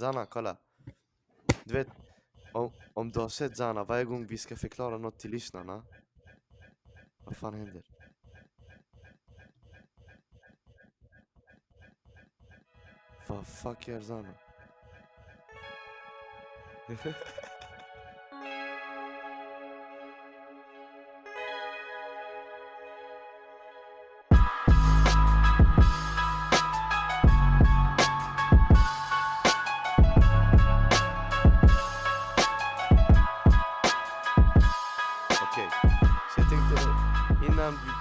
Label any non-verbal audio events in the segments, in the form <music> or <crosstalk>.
Zana, kolla. Du vet, om, om du har sett Zana, varje gång vi ska förklara något till lyssnarna. Vad fan händer? Vad fuck gör Zana? <laughs>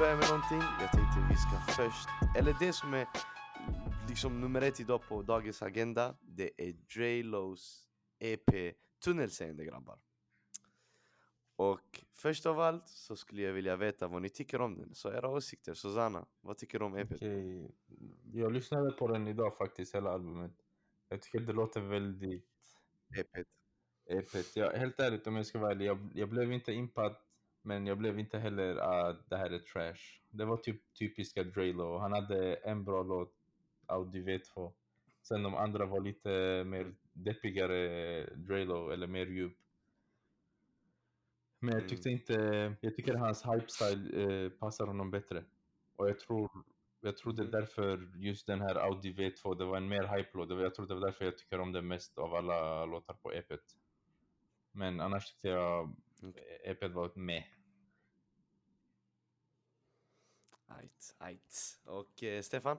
börjar med någonting, jag tänkte vi ska först, eller det som är liksom nummer ett idag på dagens agenda, det är Dre Lows EP Tunnelseende grabbar. Och först av allt så skulle jag vilja veta vad ni tycker om den, så era åsikter. Susanna, vad tycker du om E EPet? Okej, Jag lyssnade på den idag faktiskt, hela albumet. Jag tycker det låter väldigt EPet. epigt. Jag, helt ärligt om jag ska vara ärlig, jag, jag blev inte impad, men jag blev inte heller att det här är trash. Det var typ typiska Drelo. Han hade en bra låt, Audi V2. Sen de andra var lite mer deppigare Drelo, eller mer djup. Men jag tyckte inte, jag tycker hans hype-style eh, passar honom bättre. Och jag tror, jag tror det är därför just den här Audi V2, det var en mer hype-låt. Jag tror det var därför jag tycker om den mest av alla låtar på EPet. Men annars tyckte jag EPet var ett Ajt, ajt. Och eh, Stefan?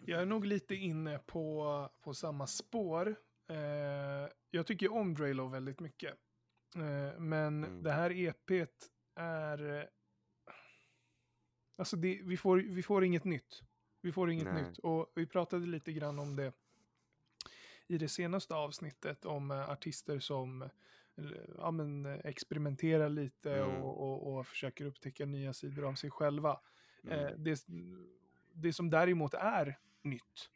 Jag är nog lite inne på, på samma spår. Eh, jag tycker om Drelo väldigt mycket. Eh, men Mm. det här EPet är... eh, Alltså det, vi, får, vi får inget nytt. Vi får inget Nej. nytt. Och vi pratade lite grann om det i det senaste avsnittet om eh, artister som ja, men, eh, experimenterar lite Mm. och, och, och försöker upptäcka nya sidor av sig själva. Mm. Eh, det, det som däremot är nytt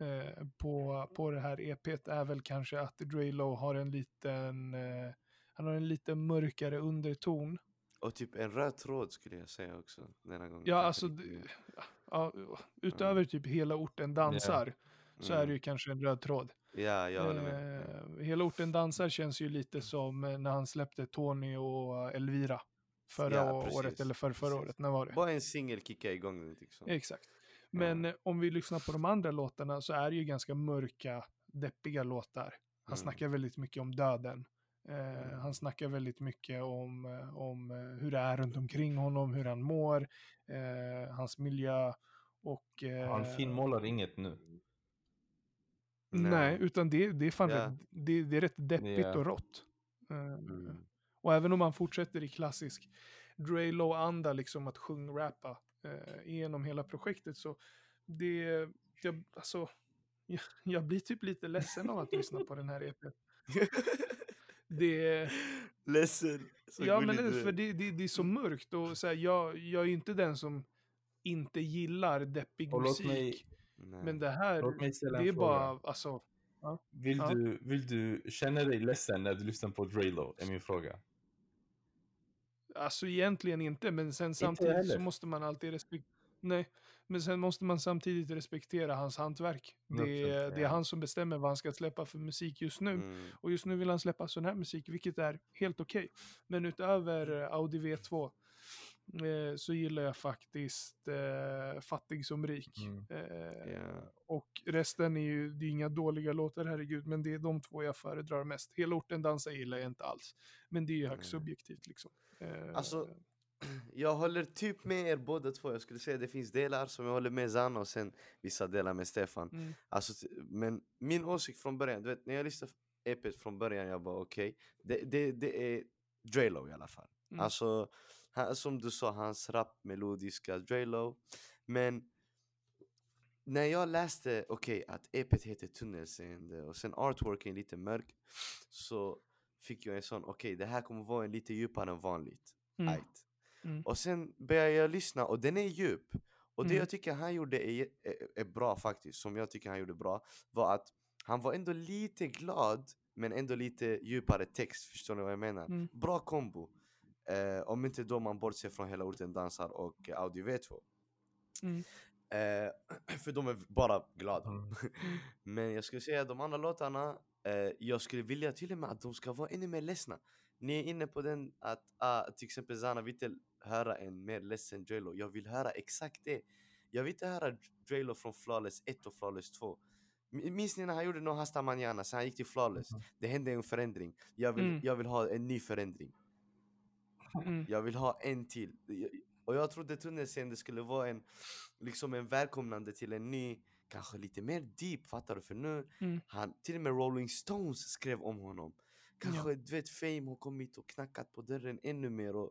eh, på, på det här EPet är väl kanske att Drelo har en liten, eh, han har en lite mörkare underton. Och typ en röd tråd skulle jag säga också denna gången. Ja, alltså, ja, utöver typ hela orten dansar så är det Mm. ju kanske en röd tråd. Ja, jag håller med. Eh, hela orten dansar känns ju lite som eh, när han släppte Tony och Elvira förra Ja, precis, året eller för förra året. När var det? Bara en singel kickar igång den liksom. Exakt. Men eh, om vi lyssnar på de andra låtarna så är det ju ganska mörka, deppiga låtar. Han Mm. snackar väldigt mycket om döden. Mm. Han snackar väldigt mycket om, om hur det är runt omkring honom, hur han mår, eh, hans miljö och... Eh, Han finmålar inget nu. Nej, utan det, det är fan Ja. rätt, det, det är rätt deppigt Ja. och rått. Eh, Mm. Och även om man fortsätter i klassisk Drelo-anda, liksom att sjungrappa eh, genom hela projektet, så det, jag, alltså, jag, jag blir typ lite ledsen av att lyssna på den här EPn. <laughs> <laughs> Det, Ledsen. Så ja, men är. för det, det, det är så mörkt och så här, jag, jag är ju inte den som inte gillar deppig Och låt musik. mig- Nej. Men det här, det är fråga. bara, alltså, Vill, Ja. du, vill du känna dig ledsen när du lyssnar på Drelo? Är min fråga. Alltså egentligen inte, men sen samtidigt så måste man alltid respektera... Nej, men sen måste man samtidigt respektera hans hantverk. Det, 100%, är- det är han som bestämmer vad han ska släppa för musik just nu. Mm. Och just nu vill han släppa sån här musik, vilket är helt okej. Men utöver eh, Audi V2 eh, så gillar jag faktiskt eh, Fattig som rik. Mm. Eh, Ja. Och resten är ju, det är inga dåliga låtar, herregud, men det är de två jag föredrar mest. Hela orten dansar gillar jag inte alls. Men det är ju högst Nej. subjektivt liksom. Eh, Alltså, <clears throat> jag håller typ med er båda två. Jag skulle säga det finns delar som jag håller med Zanna och sen vissa delar med Stefan. mm, Alltså, men min åsikt från början, du vet när jag lyssnade på EPet från början, jag bara okej, det, det, det är Drelo i alla fall. Mm. Alltså, han, som du sa, hans rap, melodiska Drelo. Men när jag läste, okej, att EPet heter Tunnelseende och sen artworken är lite mörk, så fick jag en sån, okej, det här kommer vara en lite djupare än vanligt. mm, Ajt. Mm. Och sen började jag lyssna och den är djup. Och det Mm. jag tycker han gjorde är, är, är bra faktiskt, som jag tycker han gjorde bra, var att han var ändå lite glad, men ändå lite djupare text, förstår ni vad jag menar? Mm. Bra kombo. Eh, om inte då man bortser från hela orten dansar och eh, Audi V2. Mm. Eh, <clears throat> för de är bara glada. Mm. <laughs> Men jag skulle säga de andra låtarna, eh, jag skulle vilja till och med att de ska vara ännu mer ledsna. Ni är inne på den att ah, till exempel Zana vill höra en mer ledsen Drelo. Jag vill höra exakt det. Jag vill inte höra Drelo från Flawless 1 och Flawless 2. M- Minns ni när han gjorde No Hasta Mañana, sen han gick till Flawless? Mhm. Det hände en förändring. Jag vill, Mm. jag vill ha en ny förändring. Mm. Jag vill ha en till. Och jag trodde tunnelseende skulle vara en, liksom en välkomnande till en ny, kanske lite mer deep, fattar du? För nu, Mm. han, till och med Rolling Stones skrev om honom. Kanske du vet Fame har kommit och knackat på dörren ännu mer och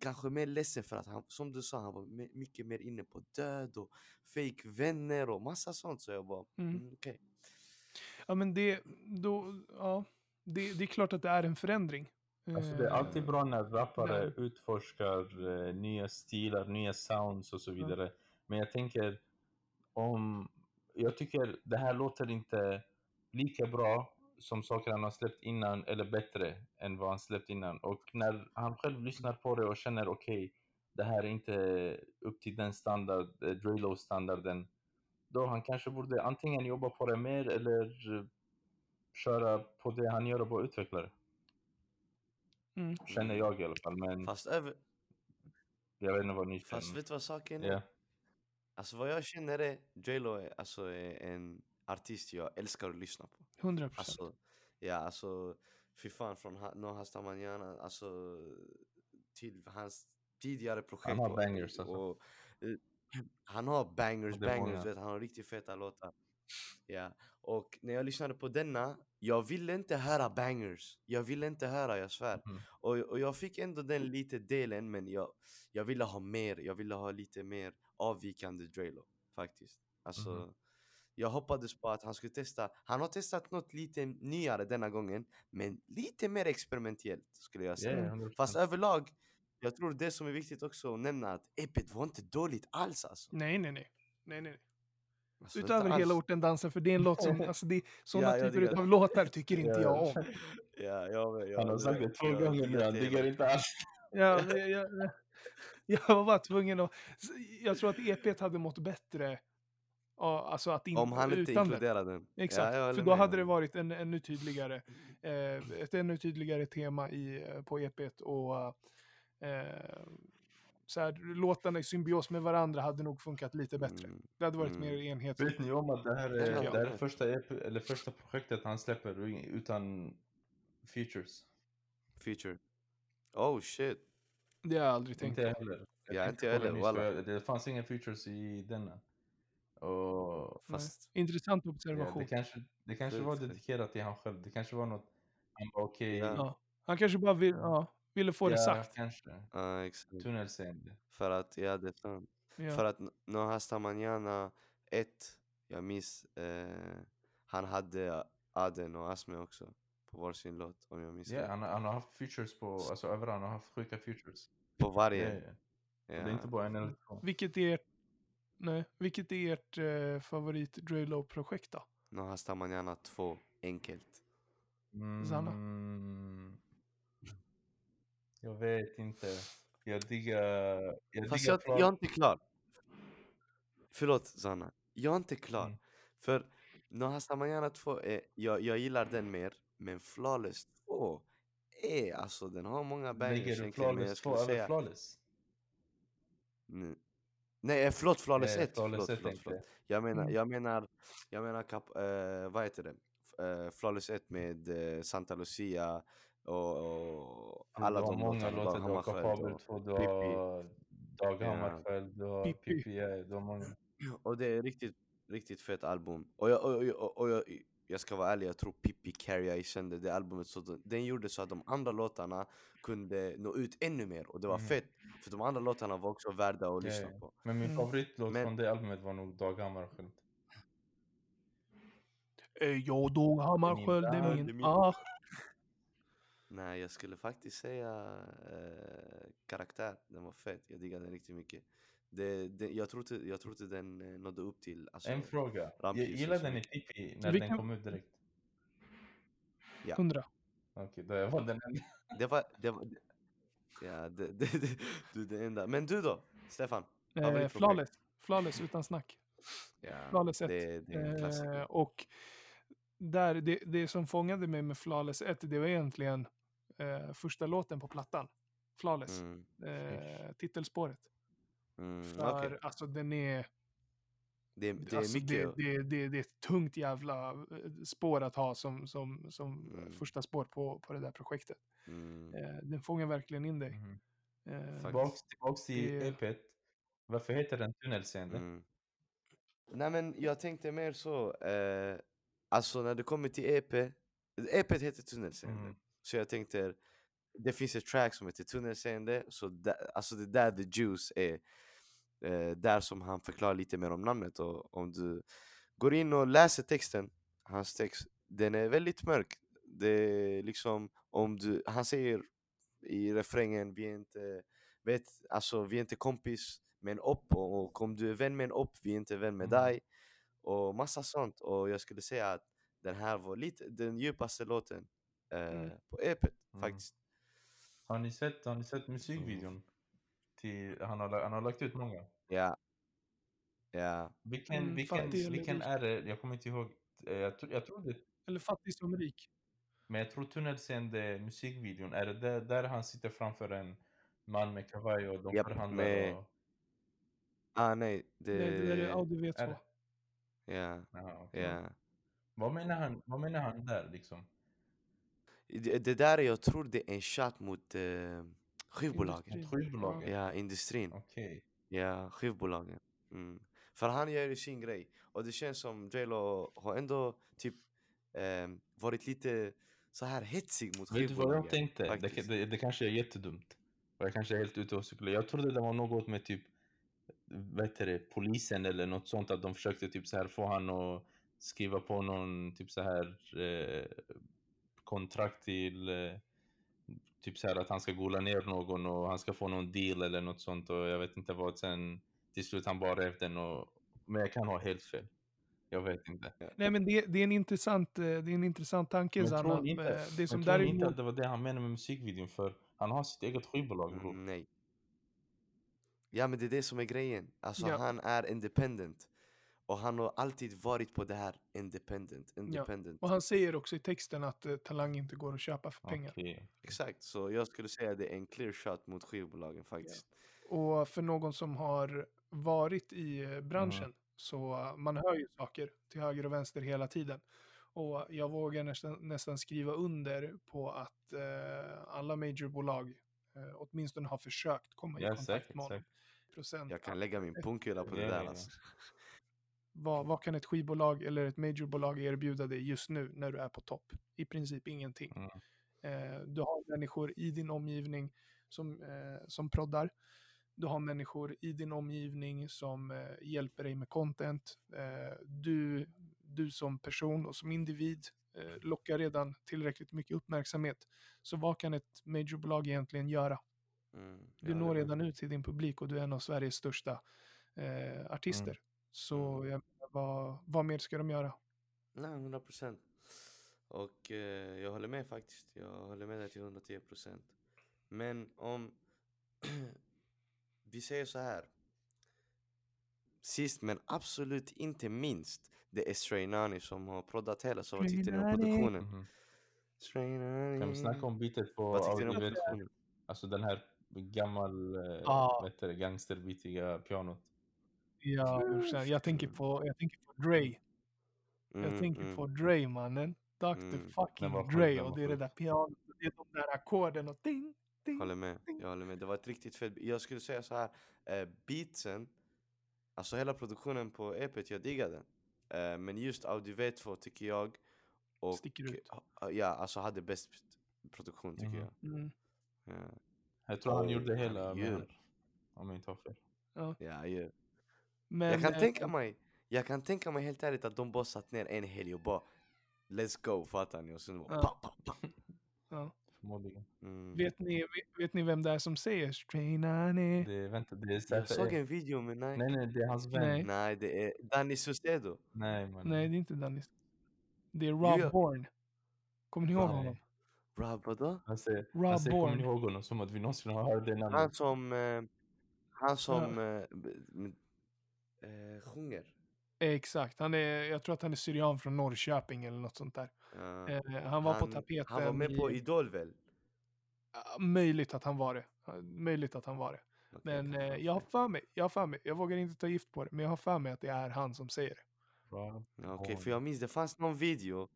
kanske mer ledsen för att han, som du sa, han var mycket mer inne på död och fake vänner och massa sånt. Så jag bara, Mm. mm, okej. Ja, men det, då, ja, det, det är klart att det är en förändring. Alltså det är alltid Eh, bra när rappare men- utforskar eh, nya stilar, nya sounds och så vidare. Men jag tänker om... Jag tycker det här låter inte lika bra som saker han har släppt innan eller bättre än vad han släppt innan. Och när han själv lyssnar på det och känner okej, det här är inte upp till den standard, eh, Drelo-standarden. Då han kanske borde antingen jobba på det mer eller eh, köra på det han gör och bara utveckla det. Mm. Känner jag i alla fall. Men Fast, över, jag vet inte vad ni fast känner. vet du vad saken är? Ja. Alltså vad jag känner är, J.Lo är, alltså, är en artist jag älskar att lyssna på. 100 procent. Alltså, ja alltså, fy fan från ha- No Hasta Mañana, alltså till hans tidigare projekt. Han har och- bangers, alltså. och, eh, han har bangers, bangers, vet, han har riktigt feta låtar. Ja, och när jag lyssnade på denna, jag ville inte höra bangers. Jag ville inte höra, jag svär. Mhm. Och, och jag fick ändå den lite delen, men jag, jag ville ha mer. Jag ville ha lite mer avvikande Drelo, faktiskt. Alltså, Mhm. jag hoppades på att han skulle testa. Han har testat något lite nyare denna gången, men lite mer experimentellt skulle jag säga. 100%. Fast överlag, jag tror det som är viktigt också att nämna att epet var inte dåligt alls alltså. Nej, nej, nej. nej, nej. Alltså Utöver hela orten dansar, för det är en låt som, alltså det, <laughs> sådana Ja, typer diggar av låtar tycker inte Ja. jag om. Ja, jag, jag, Han har sagt det två gånger nu, han diggar inte alls. Ja, jag, jag, jag var bara tvungen att... Jag tror att EP hade mått bättre ja, alltså att in, Om han inte utan den. Exakt, Ja, för då hade det varit en ännu tydligare, eh, ett ännu tydligare tema i, eh, på EPet och eh, så här, låtarna i symbios med varandra hade nog funkat lite bättre. Mm, Det hade varit mm. mer enhetligt. Vet ni om att det här Det är, det här är första, eller första projektet han släpper utan features? Feature. Oh shit. Det har jag aldrig tänkt Inte på. heller. Ja, inte jag på det heller, walla. Det fanns inga features i denna. Och Nej. Fast Intressant ja, observation. det kanske, det kanske Det var dedikerat till han själv. Det kanske var något han okej. Ja. Ja. Han kanske bara vill, ja, ville få det ja, sagt. kanske. Ja, exakt. Tunnelseende. För att, ja det är sant. Ja. För att N- No Hasta Mañana 1, jag minns, eh, han hade Aden och Asme också på varsin låt om jag minns Ja, rätt. han, har- han har haft features på, alltså överallt. Han har haft sjuka features. På varje. ja. Ja. Det är inte bara en eller två. Vilket är ert, nej, vilket är ert eh, favorit Drelo-projekt då? No Hasta Mañana 2, enkelt. Mm, jag vet inte. Jag diggar... Jag Fast diggar jag, jag är inte klar. Förlåt Sanna, jag är inte klar. Mm. För No Hasta Mañana 2, är, jag, jag gillar den mer. Men Flawless 2 är alltså, den har många bangers Lägger du Flawless 2 skulle över säga... Flawless? Nej. Nej, eh, förlåt, Flawless Eh, 1. Flawless Förlåt, 1 förlåt, förlåt. jag. Menar, Mm. jag menar, jag menar kap, eh, vad heter det? Eh, Flawless 1 med eh, Santa Lucia och, och alla de många låtarna. låtar. Du har Kapabel och- 2, du Pippi. har Dag. Hammarskjöld, du har Pippi. Och det är riktigt, riktigt fett album. Och jag, och, och, och jag, jag ska vara ärlig, jag tror Pippi Carrie kände det albumet så den- den gjorde så att de andra låtarna kunde nå ut ännu mer och det var Mhm. fett. För de andra låtarna var också värda att lyssna på. Men min Mm. favoritlåt Men- från det albumet var nog Dag Hammarskjöld. Eh, jag dog Hammarskjöld, är det är min... min- Ah, Nej, jag skulle faktiskt säga eh, karaktär. Den var fet. Jag diggade den riktigt mycket. Det, det, jag, tror inte, jag tror inte den eh, nådde upp till... Alltså, En fråga. Jag Rampljus och gillade så den i. Pippi när den kom ut direkt. Ja. hundra. Okej, då var den enda. Det var... Det var ja, det, <laughs> det, det, du är den enda. Men du då? Stefan? Eh, flawless. Flawless utan snack. Ja, Flawless 1. det, det är en Eh, och där, det, det som fångade mig med Flawless 1, det var egentligen eh, första låten på plattan. Flawless. Mm, Eh, titelspåret. mm, För okej. alltså den är... Det, det är alltså, mycket... det, det, det, det är ett tungt jävla eh, spår att ha som, som, som Mm. första spår på, på det där projektet. Mm, Eh, den fångar verkligen in dig. Mhm. Eh. Tillbaks, tillbaks till Det- EPet. Varför heter den tunnelseende? mm. Nej men jag tänkte mer så, eh, alltså när det kommer till EP, EP heter tunnelseende. Så jag tänkte, det finns ett track som heter tunnelseende, så där, alltså det är där the juice är. Eh, där som han förklarar lite mer om namnet och om du går in och läser texten, hans text, den är väldigt mörk. Det är liksom, om du, han säger i refrängen, vi är inte, vet, alltså vi är inte kompis med en opp och, och om du är vän med en opp, vi är inte vän med Mm. dig. Och massa sånt. Och jag skulle säga att den här var lite den djupaste låten Mm. på EPet Mm. faktiskt. Har ni sett, har ni sett musikvideon? Till, han, har, han har lagt ut många. Ja. Ja. Vilken, Mm, vilken, fattig vilken är det? Jag kommer inte ihåg. Eh, Jag, tror- jag tror det, Eller fattig som rik. men jag tror tunnelseende musikvideon, är det där, där han sitter framför en man med kavaj och de Japp, förhandlar med- och... Ah nej, det... Det, det där är Audi V2. är det? Ja, Jaha, okej. ja. Vad menar han, vad menar han där liksom? Det, det där är, jag tror det är en shot mot eh, skivbolagen. Skivbolagen? Ja, industrin. Okej. Ja, skivbolagen. Mm. För han gör ju sin grej. Och det känns som J.Lo har ändå typ ehm, varit lite så här hetsig mot Vet du vad skivbolagen. jag tänkte? Det, det, det kanske är jättedumt. Och jag kanske är helt ute och cyklar. Jag trodde det var något med typ, heter det, polisen eller något sånt. Att de försökte typ så här få han att skriva på någon typ så här eh, kontrakt till eh, typ så här att han ska gola ner någon och han ska få någon deal eller något sånt och jag vet inte vad. Sen till slut han bara rev den och, men jag kan ha helt fel. Jag vet inte. Nej men det, det, är en intressant, eh, det är en intressant tanke Men Zanna. tror ni inte, Eh, Det som men tror ni inte däremot... att det var det han menade med musikvideon? För han har sitt eget skivbolag bror. Mm, nej. Ja men det är det som är grejen. Alltså Ja. han är independent. Och han har alltid varit på det här independent. independent. Och han säger också i texten att eh, Talang inte går att köpa för pengar. Okej. Exakt, så jag skulle säga det är en clear shot mot skivbolagen faktiskt. Och för någon som har varit i eh, branschen så eh, man hör ju saker till höger och vänster hela tiden. Och jag vågar nästan, nästan skriva under på att eh, alla majorbolag eh, åtminstone har försökt komma i Ja, kontakt säkert, med honom. säkert. Procent. Jag kan lägga min punkylla på det Ja, där ja, ja. alltså. Vad, vad kan ett skivbolag eller ett majorbolag erbjuda dig just nu när du är på topp? I princip ingenting. Mm. Eh, du har människor i din omgivning som, eh, som proddar. Du har människor i din omgivning som eh, hjälper dig med content. Eh, du, du som person och som individ eh, lockar redan tillräckligt mycket uppmärksamhet. Så vad kan ett majorbolag egentligen göra? Mm, Du når redan ut till din publik och du är en av Sveriges största eh, artister. Så Mm. jag menar, vad, vad mer ska de göra? Nej, 100 procent. Och eh, jag håller med faktiskt. Jag håller med dig till 110 procent. Men om <clears throat> vi säger så här. Sist men absolut inte minst. Det är Stray Nani som har proddat hela. Så vad tyckte ni om produktionen? Stray Nani. Kan vi snacka om beatet på Vad tyckte ni om Audi V2? produktionen? Alltså den här gammal, eh, vad heter det, gangsterbitiga pianot. Ja, brorsan, jag tänker på, jag tänker på Dre. Jag Mm, tänker mm. på Dre mannen. Dr. Mm, fucking sjuk, Dre och det är det där pianot. Det är de där ackorden och ding, ding. Håller med, jag håller med. Det var ett riktigt fett Jag skulle säga så här, eh, beatsen, alltså hela produktionen på EPet, jag diggar den. Eh, men just Audi V2 tycker jag, och Sticker ut. ja, alltså hade bäst produktion tycker Mhm. jag. Mm. Ja, Jag tror han gjorde hela här, Om jag inte har fel. ja, ja. Men, jag kan eh, tänka mig, jag kan tänka mig helt ärligt att de bara satt ner en helg och bara Let's go, fattar ni? Och sen bara Ja. pa, pa, pa. ja. Förmodligen. Mm. vet, ni, vet, vet ni vem det är som säger Strainani? Det, vänta, det är Jag såg en video men nej. Nej, nej, det är hans vän. Nej. Nej, Nej, det är Danny Saucedo. man. Nej, det är inte Dennis. Det är Jo, Rob ja. Bourne. Kommer ni ihåg Nej. honom? Rob vadå? Han säger, Rob han säger kommer Bourne. ni ihåg honom? Som att vi någonsin har hört det Han namnet. som, eh, han som, eh, b- m- eh, sjunger. Exakt, han är, jag tror att han är syrian från Norrköping eller något sånt där. Ja. Eh, han var på tapeten Han var med på i- Idol väl? Möjligt att han var det. Möjligt att han var det. Okej, Men eh, han jag har för mig, jag har för mig, jag vågar inte ta gift på det, men jag har för mig att det är han som säger det. Okej, Oj. för jag minns det fanns någon video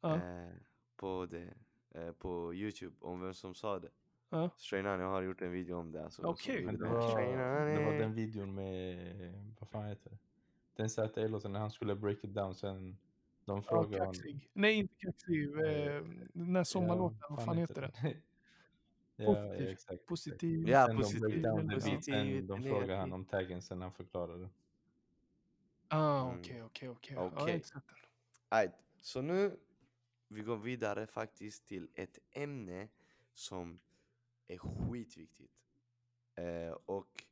Ja. eh, på, det, eh, på Youtube om vem som sa det. Ja. Strainani har gjort en video om det. Alltså, Okej. gjorde Men det det. var, det Strainani. var den videon med, vad fan heter det? Den ZE-låten när han skulle break it down sen de Ja, frågade honom. kaxig. Nej, inte kaxig. Eh, den där sommarlåten, vad fan heter den? <laughs> ja, Positiv. ja, exakt. Positiv. Ja, Sen de positiv. the Positiv. de frågade han om taggen sen han förklarade. Ah, Mm. okej, okej, okej. Ja, Okej. Så nu vi går vidare faktiskt till ett ämne som är skitviktigt. Eh, och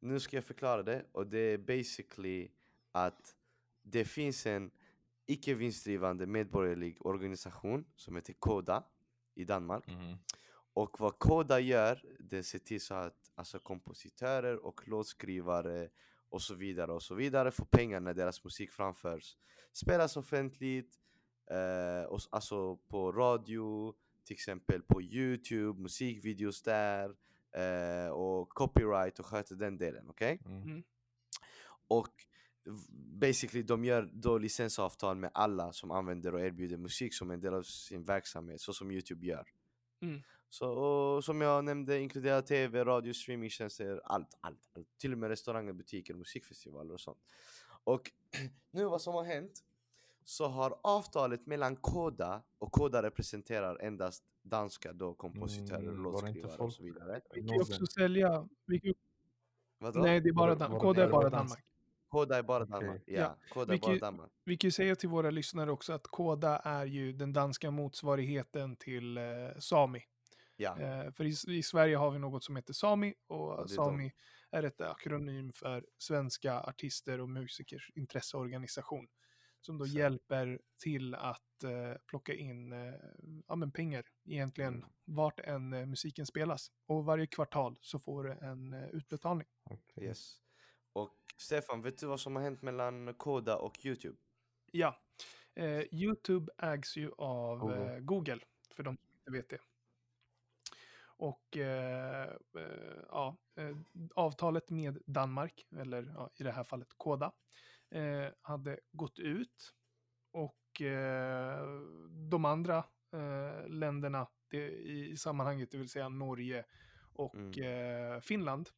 nu ska jag förklara det och det är basically att det finns en icke vinstdrivande medborgerlig organisation som heter Koda i Danmark. Mhm. Och vad Koda gör, det ser till så att alltså, kompositörer och låtskrivare och så vidare och så vidare får pengar när deras musik framförs. Spelas offentligt, eh, och, alltså på radio, till exempel på Youtube, musikvideos där eh, och copyright och sköter den delen, okej? Mm. Och v- basically de gör då licensavtal med alla som använder och erbjuder musik som en del av sin verksamhet, så som Youtube gör. Mm. Så och som jag nämnde inkluderar tv, radio, streamingtjänster, allt, allt, allt. Till och med restauranger, butiker, musikfestivaler och sånt. Och <clears throat> nu vad som har hänt så har avtalet mellan Koda och Koda representerar endast danska då kompositörer, Mm, låtskrivare och så vidare. Vi kan också sälja... Vi kan, Vadå? nej, det är bara Dan- Koda är bara Danmark. Koda är bara. Danmark. Ja, Ja, Koda är bara vilket- Danmark. Vi kan ju säga till våra lyssnare också att Koda är ju den danska motsvarigheten till eh, Sami. Ja, Eh, för i, i Sverige har vi något som heter Sami och är Sami är ett akronym för Svenska artister och musikers intresseorganisation. Som då Så. hjälper till att eh, plocka in eh, ja, men pengar egentligen Mm. vart än eh, musiken spelas. Och varje kvartal så får du en eh, utbetalning. Okej. yes. Och Stefan, vet du vad som har hänt mellan Koda och Youtube? Ja, eh, Youtube ägs ju av Google. Eh, Google, för de som inte vet det. Och eh, eh, ja, avtalet med Danmark, eller ja, i det här fallet Koda, eh, hade gått ut. Och eh, de andra eh, länderna det, i, sammanhanget, det vill säga Norge och eh, Finland,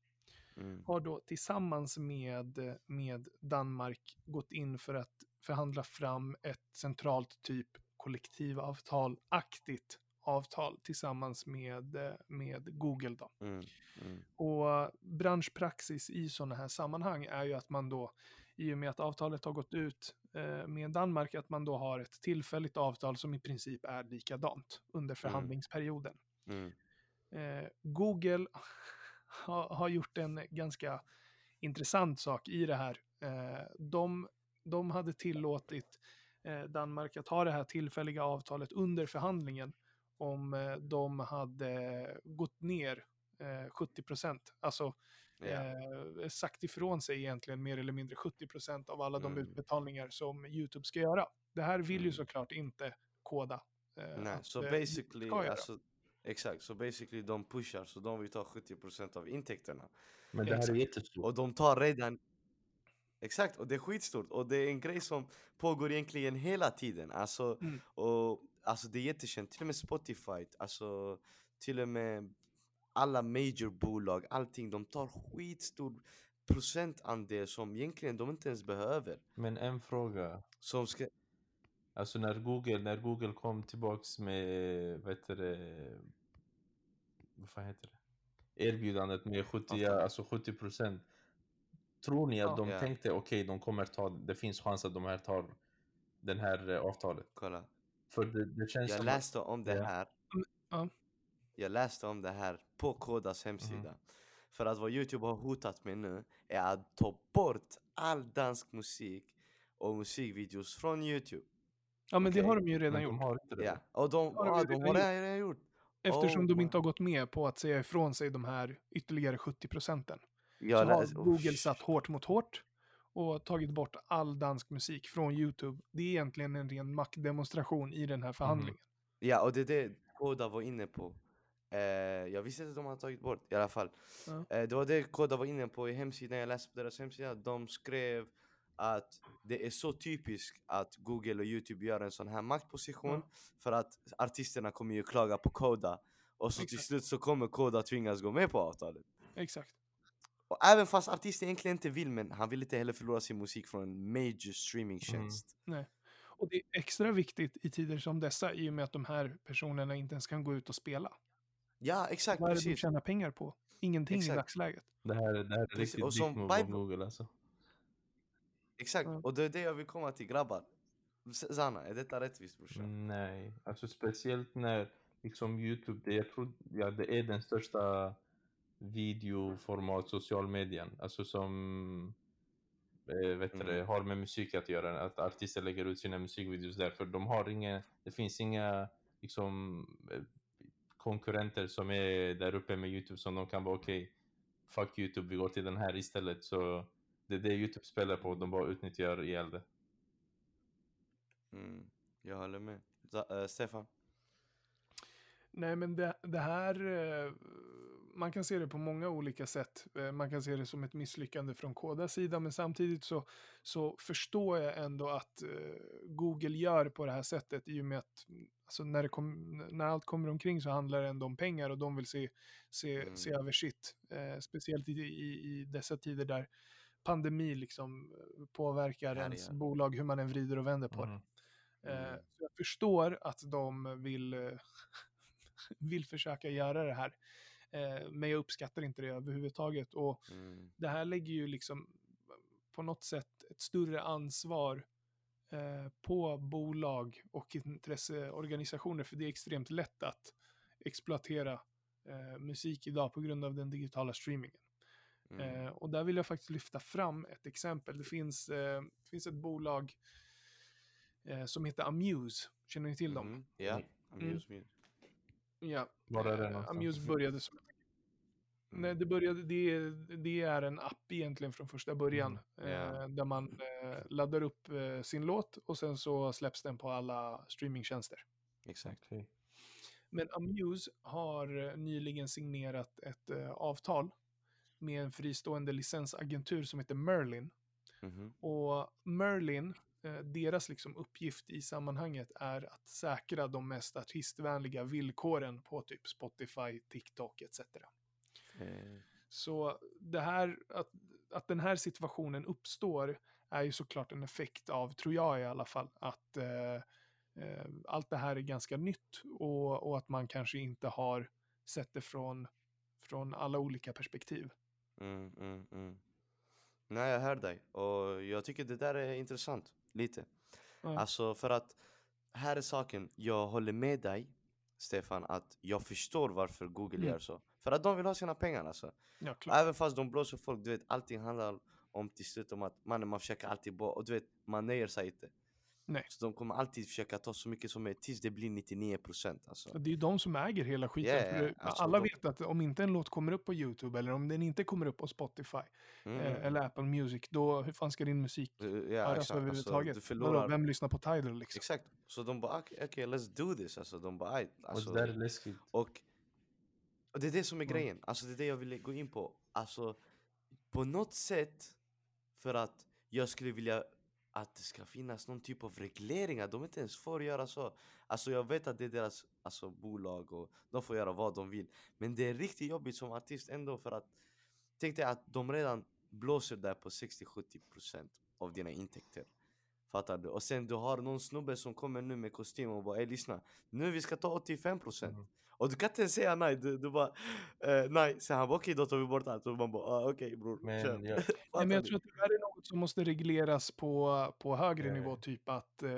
Mm. har då tillsammans med, med Danmark gått in för att förhandla fram ett centralt typ kollektivavtal-aktigt avtal tillsammans med, eh, med Google. Då. Mm. Mm. Och branschpraxis i sådana här sammanhang är ju att man då, i och med att avtalet har gått ut eh, med Danmark, att man då har ett tillfälligt avtal som i princip är likadant under förhandlingsperioden. Mm. Eh, Google <laughs> har, gjort en ganska intressant sak i det här. Eh, de, de hade tillåtit Danmark att ha det här tillfälliga avtalet under förhandlingen om de hade gått ner eh, 70 procent. Alltså Eh, sagt ifrån sig egentligen mer eller mindre 70 procent av alla de Mm. utbetalningar som YouTube ska göra. Det här vill ju Mm. såklart inte Koda. eh, Nej, så eh, basically, alltså, exakt, så basically de pushar så de vill ta 70% av intäkterna. Men det här är Exakt. jättestort. Och de tar redan Exakt, och det är skitstort och det är en grej som pågår egentligen hela tiden. Alltså, Mm. och, alltså det är jättekänt, till och med Spotify, alltså till och med alla major bolag, allting, de tar skitstor procentandel som egentligen de inte ens behöver. Men en fråga. Som ska, Alltså när Google, när Google kom tillbaks med, vad heter det, vad fan heter det? Erbjudandet med 70, Avtal. ja, alltså 70 procent. Tror ni att Ja. de Ja. tänkte okej, de kommer ta, det finns chans att de här tar den här eh, avtalet? kolla. För det, det känns Jag som läste om det här. ja. Jag läste om det här på Kodas hemsida. För att vad Youtube har hotat med nu är att ta bort all dansk musik och musikvideos från Youtube. ja, men det Okej. har de ju redan gjort. de har inte det. Ja. Och de, har de ja, ju de redan har gjort. det redan gjort. Eftersom Oh de inte har gått med på att säga ifrån sig de här ytterligare 70 procenten. Så har Google satt hårt mot hårt. och tagit bort all dansk musik från YouTube. Det är egentligen en ren maktdemonstration i den här förhandlingen. Ja, och det är det Koda var inne på. Eh, jag visste inte att de hade tagit bort i alla fall. Ja. Eh, det var det Koda var inne på i hemsidan, jag läste på deras hemsida. De skrev att det är så typiskt att Google och Youtube gör en sån här maktposition Ja. för att artisterna kommer ju klaga på Koda och så till Exakt. slut så kommer Koda tvingas gå med på avtalet. Exakt. Och även fast artisten egentligen inte vill men han vill inte heller förlora sin musik från en major streamingtjänst. Och det är extra viktigt i tider som dessa i och med att de här personerna inte ens kan gå ut och spela. Ja exakt, Vad är det de precis. tjänar pengar på? Ingenting Exakt. i dagsläget. Det här, det här är Precis, riktigt och som av Bible- Google alltså. Exakt, Ja. och det är det jag vill komma till grabbar. Z- Zanna, är detta rättvist brorsan? Nej, alltså speciellt när liksom Youtube, det, jag tror, ja, det är den största videoformat social medien. Alltså som eh, vet du det, Mm. har med musik att göra. Att artister lägger ut sina musikvideos där. För de har inga, det finns inga liksom konkurrenter som är där uppe med Youtube som de kan vara okej, fuck Youtube, vi går till den här istället. Så det är det Youtube spelar på, de bara utnyttjar ihjäl det. Mm, jag håller med. Z- eh, Stefan? Nej, men det, det här... Man kan se det på många olika sätt. Eh, Man kan se det som ett misslyckande från Kodas sida, men samtidigt så, så förstår jag ändå att eh, Google gör på det här sättet i och med att mm, alltså när, det kom, när allt kommer omkring så handlar det ändå om pengar och de vill se, se, Mm. se över sitt. Eh, speciellt i, i, i dessa tider där pandemi liksom eh, påverkar Härjar. ens bolag hur man än vrider och vänder på det. Mhm. Eh, Mm. så jag förstår att de vill, <laughs> vill försöka göra det här. Eh, men jag uppskattar inte det överhuvudtaget. Och Mm, det här lägger ju liksom på något sätt ett större ansvar eh, på bolag och intresseorganisationer. För det är extremt lätt att exploatera eh, musik idag på grund av den digitala streamingen. mm, Eh, och där vill jag faktiskt lyfta fram ett exempel. Det finns, eh, det finns ett bolag eh, som heter Amuse. Känner ni till dem? mhm, Ja, Mm. Amuse me. Ja. Var är det eh? Amuse började som... Nej, det, började, det, det är en app egentligen från första början. Mm. Eh, där man eh, laddar upp eh, sin låt och sen så släpps den på alla streamingtjänster. Exakt. Men Amuse har eh, nyligen signerat ett avtal med en fristående licensagentur som heter Merlin. Mhm, Och Merlin, deras liksom uppgift i sammanhanget är att säkra de mest artistvänliga villkoren på typ Spotify, TikTok etc. Så det här, att, att den här situationen uppstår är ju såklart en effekt av, tror jag i alla fall, att eh, eh, allt det här är ganska nytt och, och att man kanske inte har sett det från, från alla olika perspektiv. Mm, mm, mm. Nej, jag hör dig. Och jag tycker det där är intressant. Lite. Ja. Alltså för att här är saken. Jag håller med dig, Stefan, att jag förstår varför Google Mm. gör så. För att de vill ha sina pengar alltså. Ja, klart. Även fast de blåser folk, du vet, allting handlar om till slut om att man, man försöker alltid bara, och du vet, man nöjer sig inte. Nej. Så de kommer alltid försöka ta så mycket som möjligt tills det blir 99% alltså. Det är ju de som äger hela skiten. För alltså alla de- vet att om inte en låt kommer upp på YouTube eller om den inte kommer upp på Spotify Mm. eh, eller Apple Music, då hur fan ska din musik Eh, höras exakt. Alltså, överhuvudtaget? du Vadå, förlorar... vem lyssnar på Tidal liksom? Exakt. Så de bara okej, okay, let's do this. Alltså, de bara. Alltså, och det där är läskigt. och, och det är det som är grejen. Alltså det är det jag vill gå in på. Alltså på något sätt för att jag skulle vilja att det ska finnas någon typ av regleringar. De inte ens får göra så. Alltså jag vet att det är deras alltså, bolag och de får göra vad de vill. Men det är riktigt jobbigt som artist ändå för att tänk dig att de redan blåser där på 60-70% av dina intäkter. Fattar du? Och sen du har någon snubbe som kommer nu med kostym och bara ey lyssna, nu vi ska ta 85% Mm. Och du kan inte ens säga nej, du, du bara eh, nej, så han bara okej då tar vi bort allt och man bara ah, okej bror, Men kör. <laughs> Nej, Fattar men jag tror att det här är något som måste regleras på, på högre Ja, nivå, ja. typ att eh,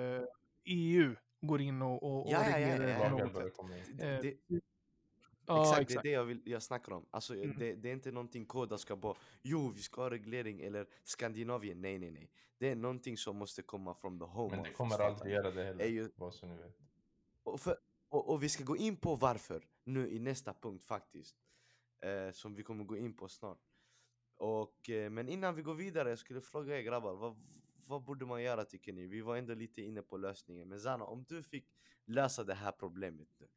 EU går in och, och, och Ja, ja, ja, reglerar ja, ja. in. Det- Ja, exakt, exakt. det är det jag, vill, jag snackar om. Alltså, Mm. det, det är inte någonting Koda ska bara Jo vi ska ha reglering eller Skandinavien, nej nej nej Det är någonting som måste komma från the home Men det kommer aldrig göra det heller, ju- bara så ni vet. och, för, och, och vi ska gå in på varför nu i nästa punkt faktiskt. Eh, som vi kommer gå in på snart. och, eh, men innan vi går vidare, jag skulle fråga er grabbar, vad, vad borde man göra tycker ni? Vi var ändå lite inne på lösningen, men Zana, om du fick lösa det här problemet nu,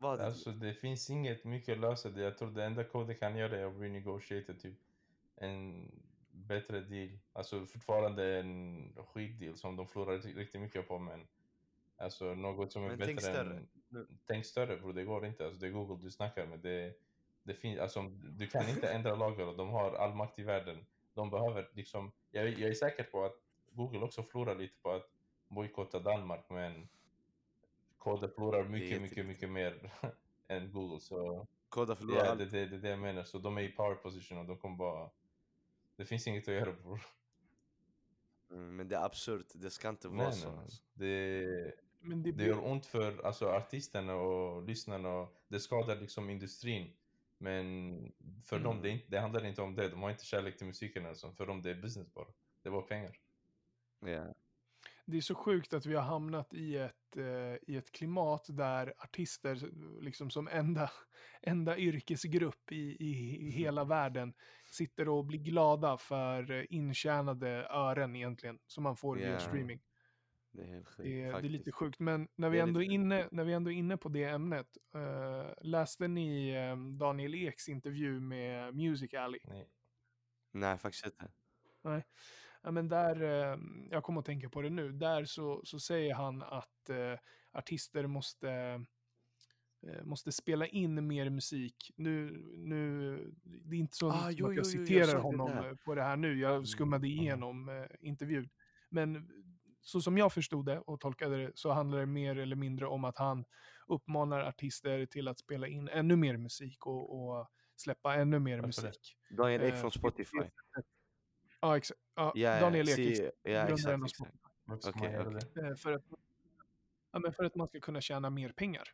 vad Alltså det finns inget mycket att lösa det. Jag tror det enda Kode kan göra är att renegotiata typ en bättre deal. Alltså fortfarande en skitdeal som de förlorar riktigt- riktigt mycket på men alltså något som är Men bättre tänk större. än... Tänk större bror, det går inte. Alltså det är Google du snackar med. Det, det finns, alltså, du kan inte <laughs> ändra lagar och de har all makt i världen. De behöver liksom, jag, jag är säker på att Google också förlorar lite på att bojkotta Danmark men Kode förlorar mycket, mycket, mycket mer <laughs> än Google. Så Koda förlorar ja, det, det, det är det jag menar. Så de är i power position och de kommer bara... Det finns inget att göra bror. Mm, men det är absurt, det ska inte vara Nej, så. nej, alltså. Det, Men det, det gör ont för alltså, artisterna och lyssnarna och det skadar liksom industrin. Men för dem, Mm. det, är inte, det handlar inte om det. De har inte kärlek till musiken alltså. För dem det är business bara. Det är bara pengar. Ja. Det är så sjukt att vi har hamnat i ett, eh, i ett klimat där artister liksom som enda, <laughs> enda yrkesgrupp i, i, i hela världen sitter och blir glada för intjänade ören egentligen som man får via Ja, streaming. Det är helt sjukt Det, är- det är lite sjukt. Men när vi, ändå inne, när vi ändå är inne på det ämnet, eh, läste ni eh, Daniel Eks intervju med Music Alley? Nej. Nej faktiskt inte. Ja, men där, eh, jag kommer att tänka på det nu, där så, så säger han att eh, artister måste, eh, måste spela in mer musik. Nu, nu, det är inte så Ah, jo, att jag jo, jo, jag citerar det honom där. eh, på det här nu, jag skummade mm. igenom eh, intervjun. Men så som jag förstod det och tolkade det så handlar det mer eller mindre om att han uppmanar artister till att spela in ännu mer musik och, och släppa ännu mer det? musik. Daniel Ek från det- Spotify. Ja, exakt. Ja, ja, Daniel Ek, si- exakt. ja grundaren exakt, av exakt. Okej. det? Eh, för, att, ja, men för att man ska kunna tjäna mer pengar.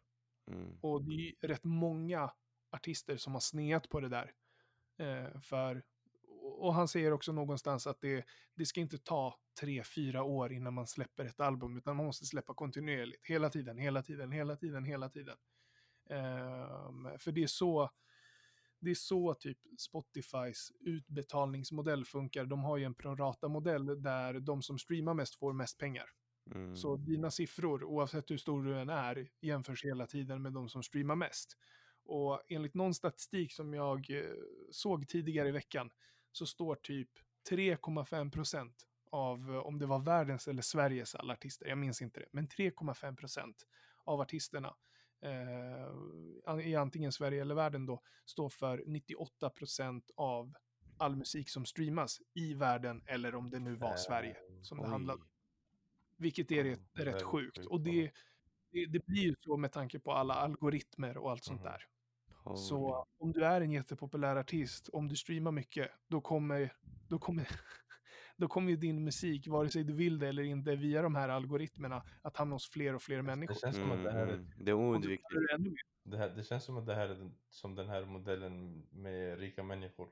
Mm. Och det är rätt många artister som har sneat på det där. Eh, för, och han säger också någonstans att det, det ska inte ta tre, fyra år innan man släpper ett album, utan man måste släppa kontinuerligt. Hela tiden, hela tiden, hela tiden, hela tiden. Ehm, för det är så, det är så typ Spotifys utbetalningsmodell funkar. De har ju en prorata-modell där de som streamar mest får mest pengar. Mm. Så dina siffror, oavsett hur stor du än är, jämförs hela tiden med de som streamar mest. Och enligt någon statistik som jag eh, såg tidigare i veckan så står typ 3,5 procent av, eh, om det var världens eller Sveriges alla artister, jag minns inte det, men 3,5 procent av artisterna eh, i antingen Sverige eller världen då, står för 98 procent av all musik som streamas i världen eller om det nu var Eh, Sverige som det Oj. handlade om. Vilket är rätt, det är rätt sjukt. sjukt, Och det, det, det blir ju så med tanke på alla algoritmer och allt sånt Mhm. där. Holy. Så om du är en jättepopulär artist, om du streamar mycket, då kommer, då kommer, då kommer ju din musik, vare sig du vill det eller inte, via de här algoritmerna, att hamna hos fler och fler människor. Det känns som att Mm, det här är mm. Det är oundvikligt. Det, här, det känns som att det här är den, som den här modellen med rika människor.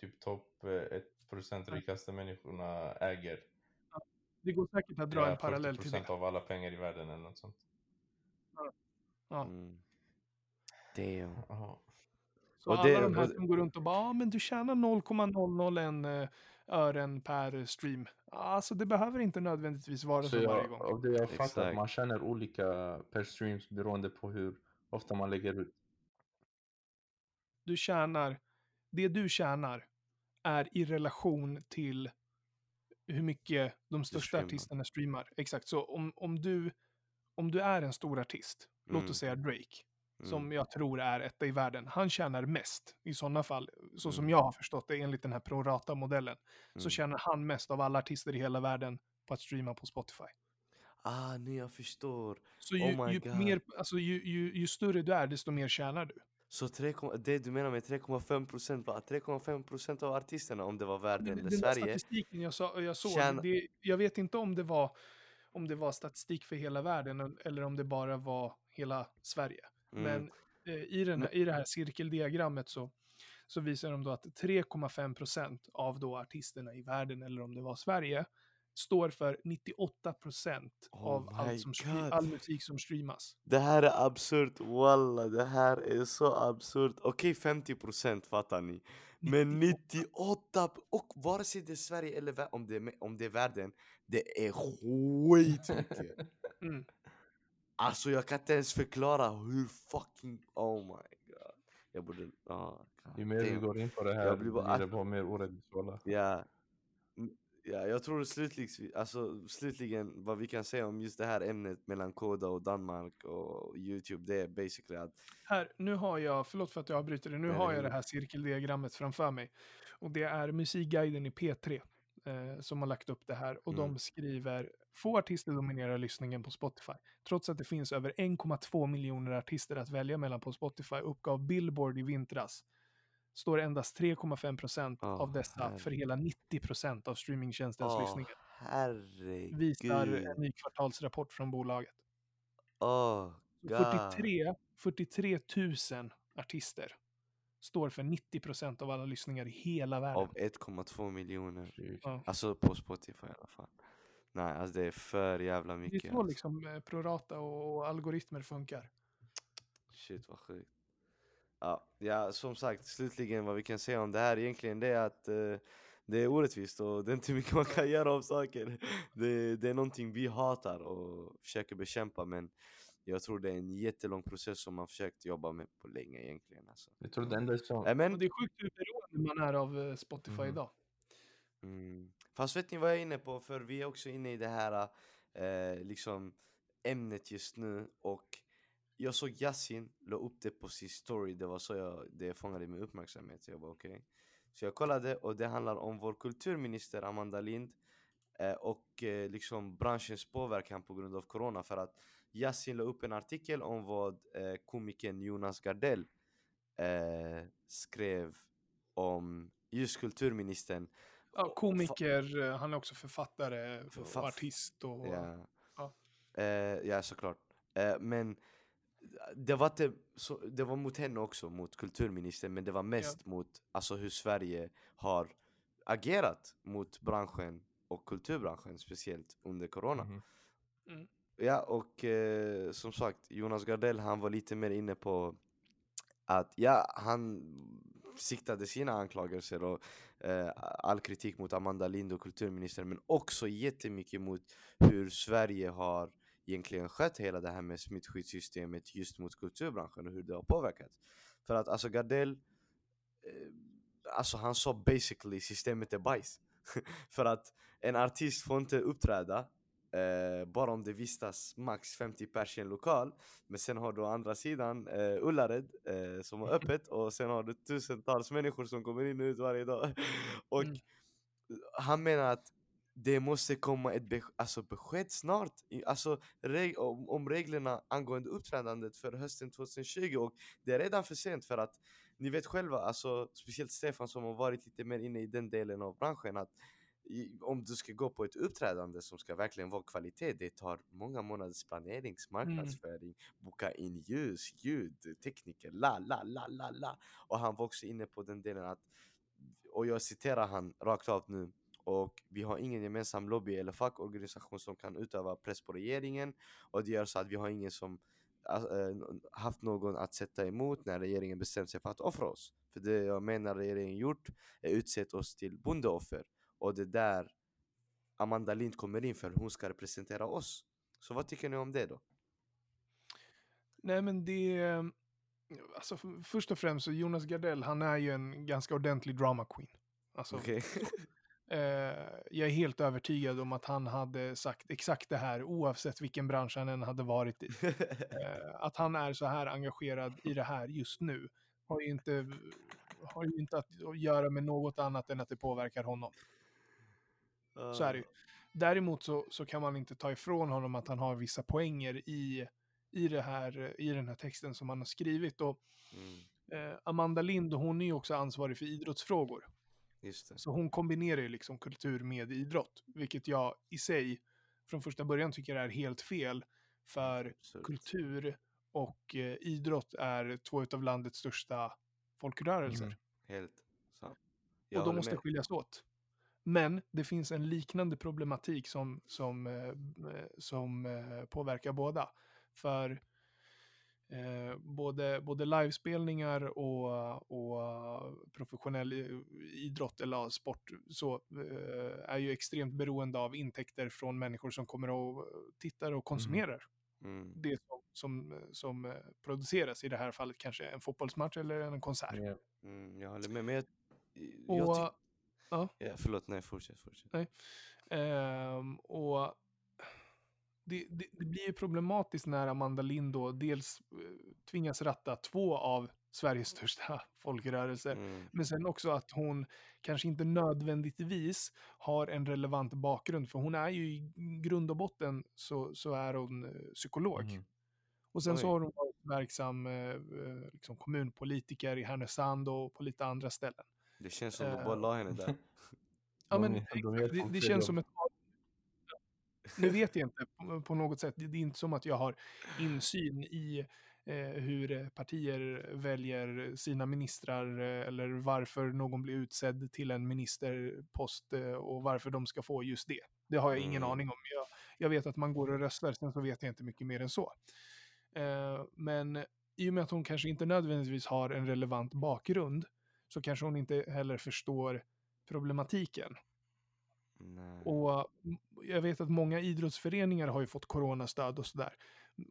Typ topp eh, 1% Ja. rikaste människorna äger Det går säkert att dra ja, en parallell till 40% det. av alla pengar i världen eller något sånt. Ja. Mm. Damn. Jaha. Så Och alla det- de här och- som går runt och bara, ah, men du tjänar 0,001 eh, ören per stream. Alltså det behöver inte nödvändigtvis vara så, Så varje jag, gång. av det jag Exakt. man känner olika per streams beroende på hur ofta man lägger ut. Du tjänar, det du tjänar är i relation till hur mycket de största streamar. artisterna streamar. Exakt, så om, om, du, om du är en stor artist, låt Mm. oss säga Drake, som Mm. jag tror är etta i världen, han tjänar mest i sådana fall, så som Mm. jag har förstått det enligt den här prorata-modellen, så Mm. tjänar han mest av alla artister i hela världen på att streama på Spotify. Ah, nu jag förstår. Så ju, Oh my ju, God. mer, alltså, ju, ju, ju större du är, desto mer tjänar du. Så 3, det du menar med 3,5 procent var 3,5 procent av artisterna om det var världen Den, eller den där Sverige. statistiken jag, sa, jag såg, Tjäna- det, jag vet inte om det, var, om det var statistik för hela världen eller om det bara var hela Sverige. Mm. Men eh, i, den, i det här cirkeldiagrammet så, så visar de då att 3,5 procent av då artisterna i världen, eller om det var Sverige, står för 98 procent Oh av allt som all musik som streamas. Det här är absurt, walla det här är så absurt. Okej 50 procent fattar ni. Men 98, p- och vare sig det är Sverige eller om det är, om det är världen, det är skitmycket. <laughs> Mm. Alltså jag kan inte ens förklara hur fucking, oh my god. Jag borde, ah, god Ju mer damn. går in på det Jag här, blir blir bara- det bara mer orättvist. Ja. Mm, ja, jag tror slutligen, alltså, slutligen vad vi kan säga om just det här ämnet mellan Koda och Danmark och Youtube, det är basically att Här, nu har jag, förlåt för att jag avbryter det, nu har jag det här cirkeldiagrammet framför mig. Och det är Musikguiden i P3 eh, som har lagt upp det här. Och Mm. de skriver, få artister dominerar lyssningen på Spotify. Trots att det finns över 1,2 miljoner artister att välja mellan på Spotify uppgav Billboard i vintras. Står endast 3,5 procent Åh, av dessa för herre. hela 90 procent av streamingtjänstens åh lyssningar. herregud. Visar en ny kvartalsrapport från bolaget. God. 43, 43 000 artister står för 90 procent av alla lyssningar i hela världen. Av 1,2 miljoner. Ja. Alltså på Spotify i alla fall. Nej, alltså det är för jävla Det är mycket. så alltså. liksom eh, prorata och, och algoritmer funkar. Shit vad sjukt. Ja, ja, som sagt, slutligen vad vi kan säga om det här egentligen det är att eh, det är orättvist och det är inte <laughs> mycket man kan göra om saker. Det, det är någonting vi hatar och försöker bekämpa men jag tror det är en jättelång process som man försökt jobba med på länge egentligen. Alltså. Jag tror som... Äh, Och men, det är sjukt hur beroende man är av eh, Spotify Mhm. idag. mm, fast vet ni vad jag är inne på? För vi är också inne i det här eh, liksom ämnet just nu och jag såg Yasin la upp det på sin story, det var så jag, det fångade min uppmärksamhet. Så jag bara okej. Så jag kollade och det handlar om vår kulturminister Amanda Lind eh, och eh, liksom branschens påverkan på grund av corona. För att Yasin la upp en artikel om vad eh, komikern Jonas Gardell eh, skrev om just kulturministern. Ja, komiker, eh, han är också författare och Författ- artist. Och, Ja, Ja. Eh, ja såklart. Eh, men det var, inte, så, det var mot henne också, mot kulturministern, men det var mest mot alltså, hur Sverige har agerat mot branschen och kulturbranschen speciellt under corona. Mhm. Ja, och eh, som sagt, Jonas Gardell han var lite mer inne på att ja, han siktade sina anklagelser och eh, all kritik mot Amanda Lind och kulturministern men också jättemycket mot hur Sverige har egentligen skött hela det här med smittskyddssystemet just mot kulturbranschen och hur det har påverkat. För att alltså Gardell, eh, alltså han sa basically systemet är bajs. <laughs> För att en artist får inte uppträda Eh, bara om det vistas max 50 pers i en lokal. Men sen har du å andra sidan eh, Ullared eh, som har <laughs> öppet. Och sen har du tusentals människor som kommer in och ut varje dag. <laughs> Och Mm. han menar att det måste komma ett be alltså besked snart. Alltså reg om, om reglerna angående uppträdandet för hösten 2020 och det är redan för sent för att ni vet själva, alltså speciellt Stefan som har varit lite mer inne i den delen av branschen att om du ska gå på ett uppträdande som ska verkligen vara kvalitet, det tar många månaders planerings, marknadsföring, boka in ljus, ljud, tekniker, la la la la la. Och han var också inne på den delen att, och jag citerar han rakt av nu, och vi har ingen gemensam lobby eller fackorganisation som kan utöva press på regeringen och det gör så att vi har ingen som äh, haft någon att sätta emot när regeringen bestämt sig för att offra oss. För det jag menar regeringen gjort är utsett oss till bondeoffer och det är där Amanda Lind kommer in för hon ska representera oss. Så vad tycker ni om det då? Nej men det... Alltså först och främst så Jonas Gardell, han är ju en ganska ordentlig drama queen. Alltså, Okej. <laughs> eh, jag är helt övertygad om att han hade sagt exakt det här oavsett vilken bransch han än hade varit i. <laughs> Eh, att han är så här engagerad i det här just nu har ju inte, har ju inte att göra med något annat än att det påverkar honom. Så är det ju. Däremot så, så kan man inte ta ifrån honom att han har vissa poänger i, i, det här, i den här texten som han har skrivit. Och Mm, eh, Amanda Lind, hon är ju också ansvarig för idrottsfrågor. Så hon kombinerar ju liksom kultur med idrott, vilket jag i sig från första början tycker är helt fel. För Absurt. kultur och eh, idrott är två av landets största folkrörelser. Mm. Helt sant. Jag och de måste med. skiljas åt. Men det finns en liknande problematik som, som, eh, eh, som eh, påverkar båda. För eh, både, både livespelningar och, och professionell idrott eller sport så eh, är ju extremt beroende av intäkter från människor som kommer och tittar och konsumerar Mm. det som, som, som produceras. I det här fallet kanske en fotbollsmatch eller en konsert. Ja. Mm, jag håller med. Men jag, Och, jag tyck- ja. ja, förlåt, nej fortsätt. fortsätt. Ehm, och det, det, det blir ju problematiskt när Amanda Lind då dels eh, tvingas ratta två av Sveriges största <laughs> folkrörelser. Mm. Men sen också att hon kanske inte nödvändigtvis har en relevant bakgrund. För hon är ju i grund och botten så, så är hon eh, psykolog. Mhm. Och sen så Oj. har hon varit verksam eh, eh, liksom kommunpolitiker i Härnösand och på lite andra ställen. Det känns som de Eh, bara la henne där. <laughs> Ja, men de det, det känns som ett... Nu vet jag inte på, något sätt. Det är inte som att jag har insyn i eh, hur partier väljer sina ministrar eh, eller varför någon blir utsedd till en ministerpost eh, och varför de ska få just det. Det har jag ingen Mm. aning om. Jag, jag vet att man går och röstar, sen så vet jag inte mycket mer än så. Men i och med att hon kanske inte nödvändigtvis har en relevant bakgrund så kanske hon inte heller förstår problematiken. Nej. Och mm, jag vet att många idrottsföreningar har ju fått coronastöd och sådär.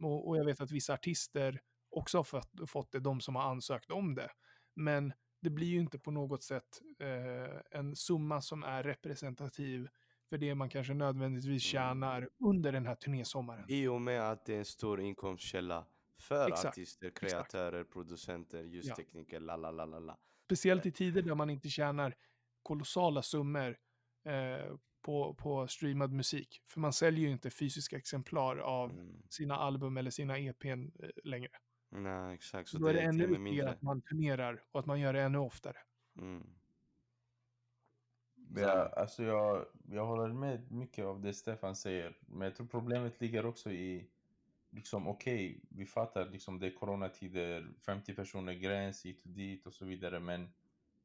Och, och jag vet att vissa artister också har fått, fått det, de som har ansökt om det. Men det blir ju inte på något sätt eh, en summa som är representativ för det man kanske nödvändigtvis Mm. tjänar under den här turnésommaren. I och med att det är en stor inkomstkälla för Exakt, artister, kreatörer, producenter, Ja. ljustekniker, la la la la la. Speciellt i tider där man inte tjänar kolossala summor eh, på, på streamad musik. För man säljer ju inte fysiska exemplar av Mm. sina album eller sina EPn eh, längre. Nej exakt, så Då är det ännu viktigare att man turnerar och att man gör det ännu oftare. Mm. Ja, alltså jag, jag håller med mycket av det Stefan säger. Men jag tror problemet ligger också i, liksom okej, vi fattar liksom det är coronatider, 50 personer gräns hit och dit och så vidare. Men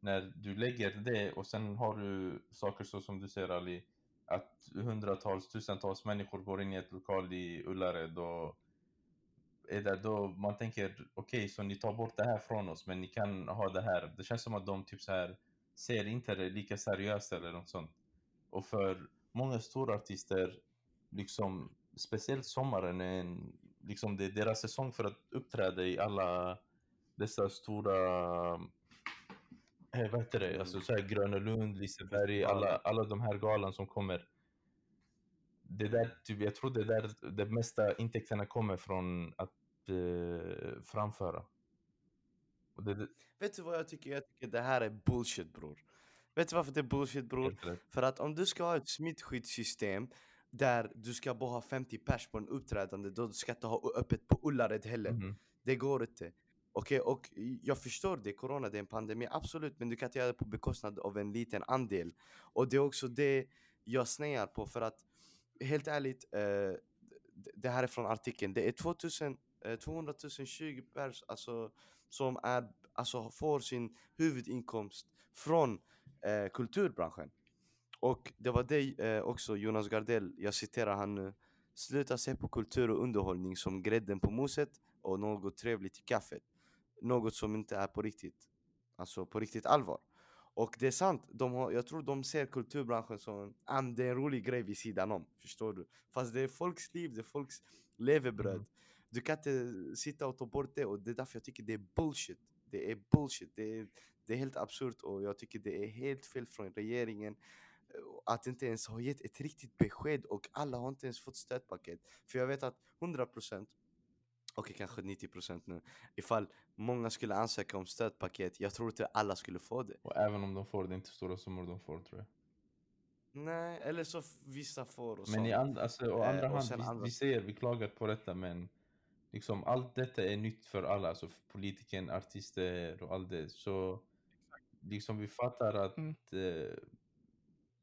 när du lägger det och sen har du saker så som du säger Ali, att hundratals, tusentals människor går in i ett lokal i Ullared och är där då man tänker okej, så ni tar bort det här från oss, men ni kan ha det här. Det känns som att de typ så här ser inte det lika seriöst eller något sånt. Och för många stora artister, liksom speciellt sommaren, är en, liksom det är deras säsong för att uppträda i alla dessa stora eh, vad heter det? Alltså så här Gröna Lund, Liseberg, alla, alla de här galan som kommer. Det där, typ, jag tror det där det mesta intäkterna kommer från att eh, framföra. Det, det, Vet du vad jag tycker? Jag tycker det här är bullshit bror. Vet du varför det är bullshit bror? För att om du ska ha ett smittskyddssystem där du ska bara ha 50 pers på en uppträdande, då ska du inte ha öppet på Ullared heller. Mhm. Det går inte. Okej, och jag förstår det, corona det är en pandemi, absolut, men du kan inte göra det på bekostnad av en liten andel. Och det är också det jag snear på, för att helt ärligt, eh, det- det här är från artikeln, det är 2000, eh, 200 020 pers alltså, som är, alltså, får sin huvudinkomst från eh, kulturbranschen. Och det var det eh, också Jonas Gardell, jag citerar han nu. Sluta se på kultur och underhållning som grädden på moset och något trevligt i kaffet. Något som inte är på riktigt, alltså på riktigt allvar. Och det är sant, de har, jag tror de ser kulturbranschen som ah, men det är en rolig grej vid sidan om. Förstår du? Fast det är folks liv, det är folks levebröd. Mm. Du kan inte sitta och ta bort det och det är därför jag tycker det är bullshit. Det är bullshit, det är, det är helt absurt och jag tycker det är helt fel från regeringen att inte ens ha gett ett riktigt besked och alla har inte ens fått stödpaket. För jag vet att 100% okej kanske 90% nu, ifall många skulle ansöka om stödpaket, jag tror inte alla skulle få det. Och även om de får, det är inte stora summor de får tror jag. Nej, eller så vissa får och Men i sånt. and, alltså, å Eh, andra och hand, vi, andra- vi säger, vi klagar på detta men liksom allt detta är nytt för alla, alltså för politiken, artister och allt det. Så liksom vi fattar att Mm. eh,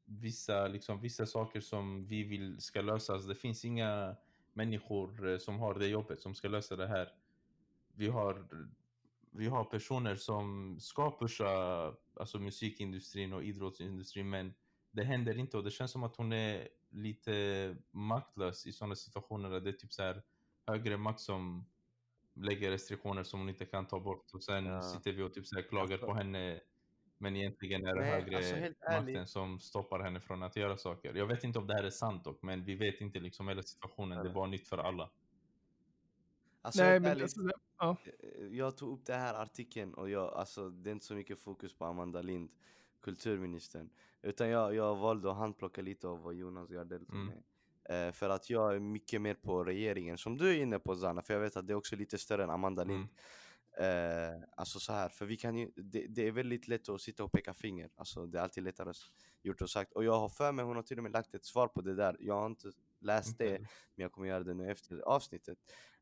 vissa, liksom, vissa saker som vi vill ska lösas, det finns inga människor eh, som har det jobbet som ska lösa det här. Vi har, vi har personer som ska pusha alltså, musikindustrin och idrottsindustrin men det händer inte och det känns som att hon är lite maktlös i sådana situationer där det är typ så här högre makt som lägger restriktioner som hon inte kan ta bort och sen Ja. sitter vi och typ så klagar på henne men egentligen är det Nej, högre alltså makten ärligt. som stoppar henne från att göra saker. Jag vet inte om det här är sant dock, men vi vet inte liksom hela situationen. Det var nytt för alla. Alltså Nej, men ärligt, alltså, det- ja. eh, jag tog upp det här artikeln och jag, alltså det är inte så mycket fokus på Amanda Lind, kulturministern. Utan jag, jag valde att handplocka lite av vad Jonas Gardell tog Mm. med. Eh, för att jag är mycket mer på regeringen, som du är inne på Zana, för jag vet att det är också lite större än Amanda Lind. Mm. Eh, alltså så här, för vi kan ju, det, det är väldigt lätt att sitta och peka finger, alltså det är alltid lättare gjort och sagt. Och jag har för mig, hon har till och med lagt ett svar på det där, jag har inte läst det, men jag kommer göra det nu efter avsnittet.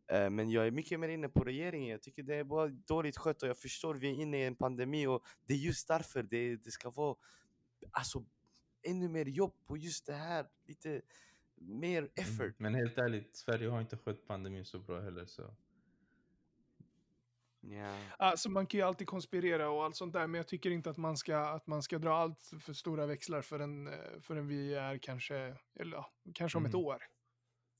Eh, Men jag är mycket mer inne på regeringen, jag tycker det är bara dåligt skött och jag förstår vi är inne i en pandemi och det är just därför det, det ska vara alltså, ännu mer jobb på just det här, lite mer effort. Mm. Men helt ärligt, Sverige har inte skött pandemin så bra heller. Så. Ja. Alltså man kan ju alltid konspirera och allt sånt där, men jag tycker inte att man ska, att man ska dra allt för stora växlar förrän, eh, förrän vi är kanske, eller ja, kanske om ett Mhm. år.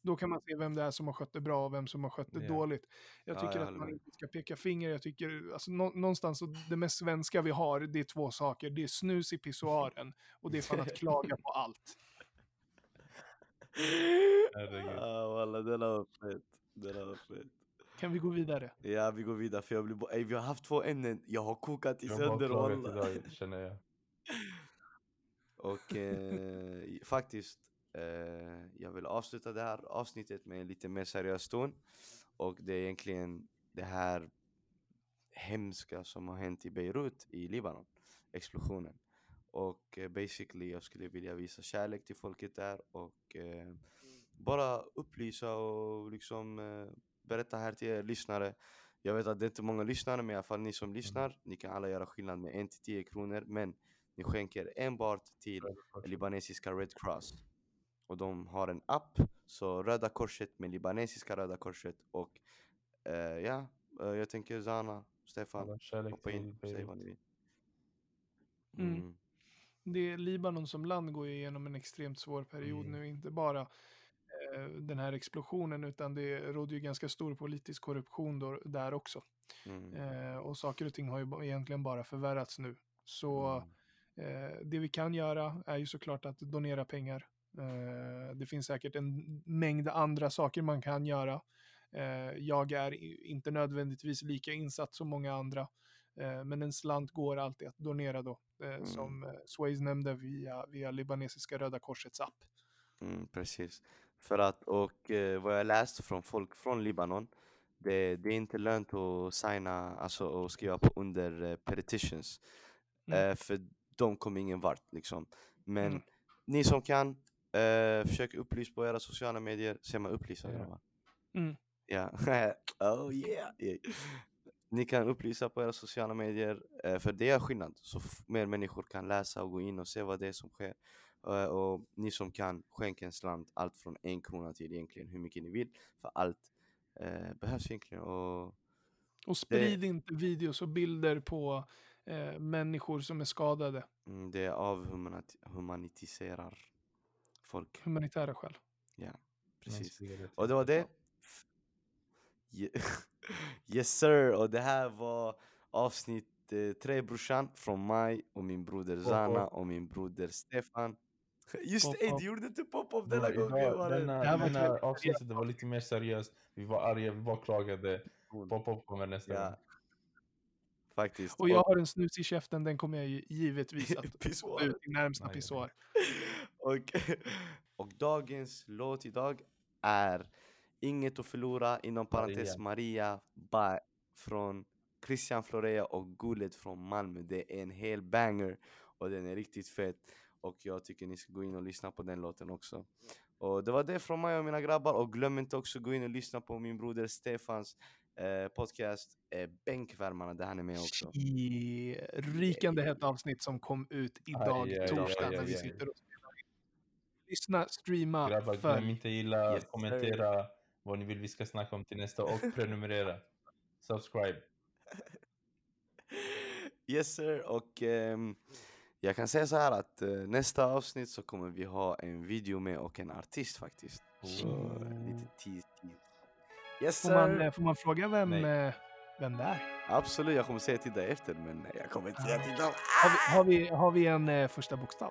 Då kan man se vem det är som har skött det bra och vem som har skött det Ja. dåligt. Jag Ja, tycker jag att man inte ska peka finger. Jag tycker, alltså, nå, någonstans, det mest svenska vi har, det är två saker. Det är snus i pissoaren och det är fan att <laughs> klaga på allt. Herregud. Ah, walla, den var fett. Den var fett. Kan vi gå vidare? Ja, vi går vidare för jag blir bara, ey, vi har haft två ämnen, jag har kokat i Jag har bara sönder idag, känner jag. <laughs> Och eh, faktiskt, eh, jag vill avsluta det här avsnittet med en lite mer seriös ton. Och det är egentligen det här hemska som har hänt i Beirut i Libanon, explosionen. Och eh, basically jag skulle vilja visa kärlek till folket där och eh, bara upplysa och liksom eh, berätta här till er lyssnare. Jag vet att det är inte många lyssnare men i alla fall ni som lyssnar, ni kan alla göra skillnad med 1 till 10 kronor men ni skänker enbart till libanesiska Red Cross. Och de har en app, så Röda Korset med libanesiska Röda Korset och eh, ja, eh, jag tänker Zana, Stefan, hoppa in, säg vad ni vill. Mm. Mm. det Libanon som land går ju igenom en extremt svår period Mm. nu, inte bara den här explosionen, utan det råder ju ganska stor politisk korruption då, där också. Mm. Eh, och saker och ting har ju egentligen bara förvärrats nu. Så Mm. eh, det vi kan göra är ju såklart att donera pengar. Eh, det finns säkert en mängd andra saker man kan göra. Eh, jag är inte nödvändigtvis lika insatt som många andra. Eh, men en slant går alltid att donera då, eh, som eh, Swayze nämnde via, via libanesiska Röda Korsets app. Mm, precis. För att, och eh, vad jag läst från folk från Libanon, det, det är inte lönt att signa, alltså och skriva på under eh, petitions. Mm. Eh, för de kommer ingen vart liksom. Men Mm. ni som kan, eh, försök upplysa på era sociala medier. Ser man upplysa grabbar? Mm. Ja, <laughs> oh yeah. yeah. Ni kan upplysa på era sociala medier, eh, för det gör skillnad. Så mer människor kan läsa och gå in och se vad det är som sker. Eh, och ni som kan, skänk en slant, allt från en krona till egentligen hur mycket ni vill. För allt eh, behövs egentligen. Och Och sprid inte videos och bilder på eh, människor som är skadade, mm, det avhumanitiserar folk. humanitära skäl. Ja, precis. Och det var det. Ye- <laughs> yes sir, och det här var avsnitt eh, tre brorsan från mig och min broder. Zana och min broder Stefan. Just det, Pop-up. du gjorde inte pop-up Det denna gången. denna, väldigt avsnittet det var lite mer seriöst. Vi var arga, vi var klagade. Pop-up kommer nästa Ja, gång. faktiskt. Och jag har en snus i käften, den kommer jag ju givetvis att <laughs> Pissoar. få ut i närmsta pissoar. <laughs> och, <laughs> och dagens låt idag är Inget att förlora, inom parentes Maria, by, från Christian Florea och Gullet från Malmö. Det är en hel banger och den är riktigt fet. Och jag tycker ni ska gå in och lyssna på den låten också. Och det var det från mig och mina grabbar. Och glöm inte också gå in och lyssna på min broder Stefans eh, podcast eh, Bänkvärmarna där han är med också. I rykande hett avsnitt som kom ut idag, Aj, aj, torsdag, när vi sitter och spelar. Lyssna, streama, Grabbar, glöm följ. inte gilla, Yes, sir. kommentera vad ni vill vi ska snacka om till nästa och prenumerera. Subscribe. <laughs> Yes sir, och ehm, jag kan säga så här att eh, nästa avsnitt så kommer vi ha en video med och en artist faktiskt. Så lite tease, tease. Yes Får man, eh, får man fråga vem, Nej. eh, vem det är? Absolut, jag kommer säga till dig efter men jag kommer inte säga Ah. till dem. Har vi, har vi, har vi en första bokstav?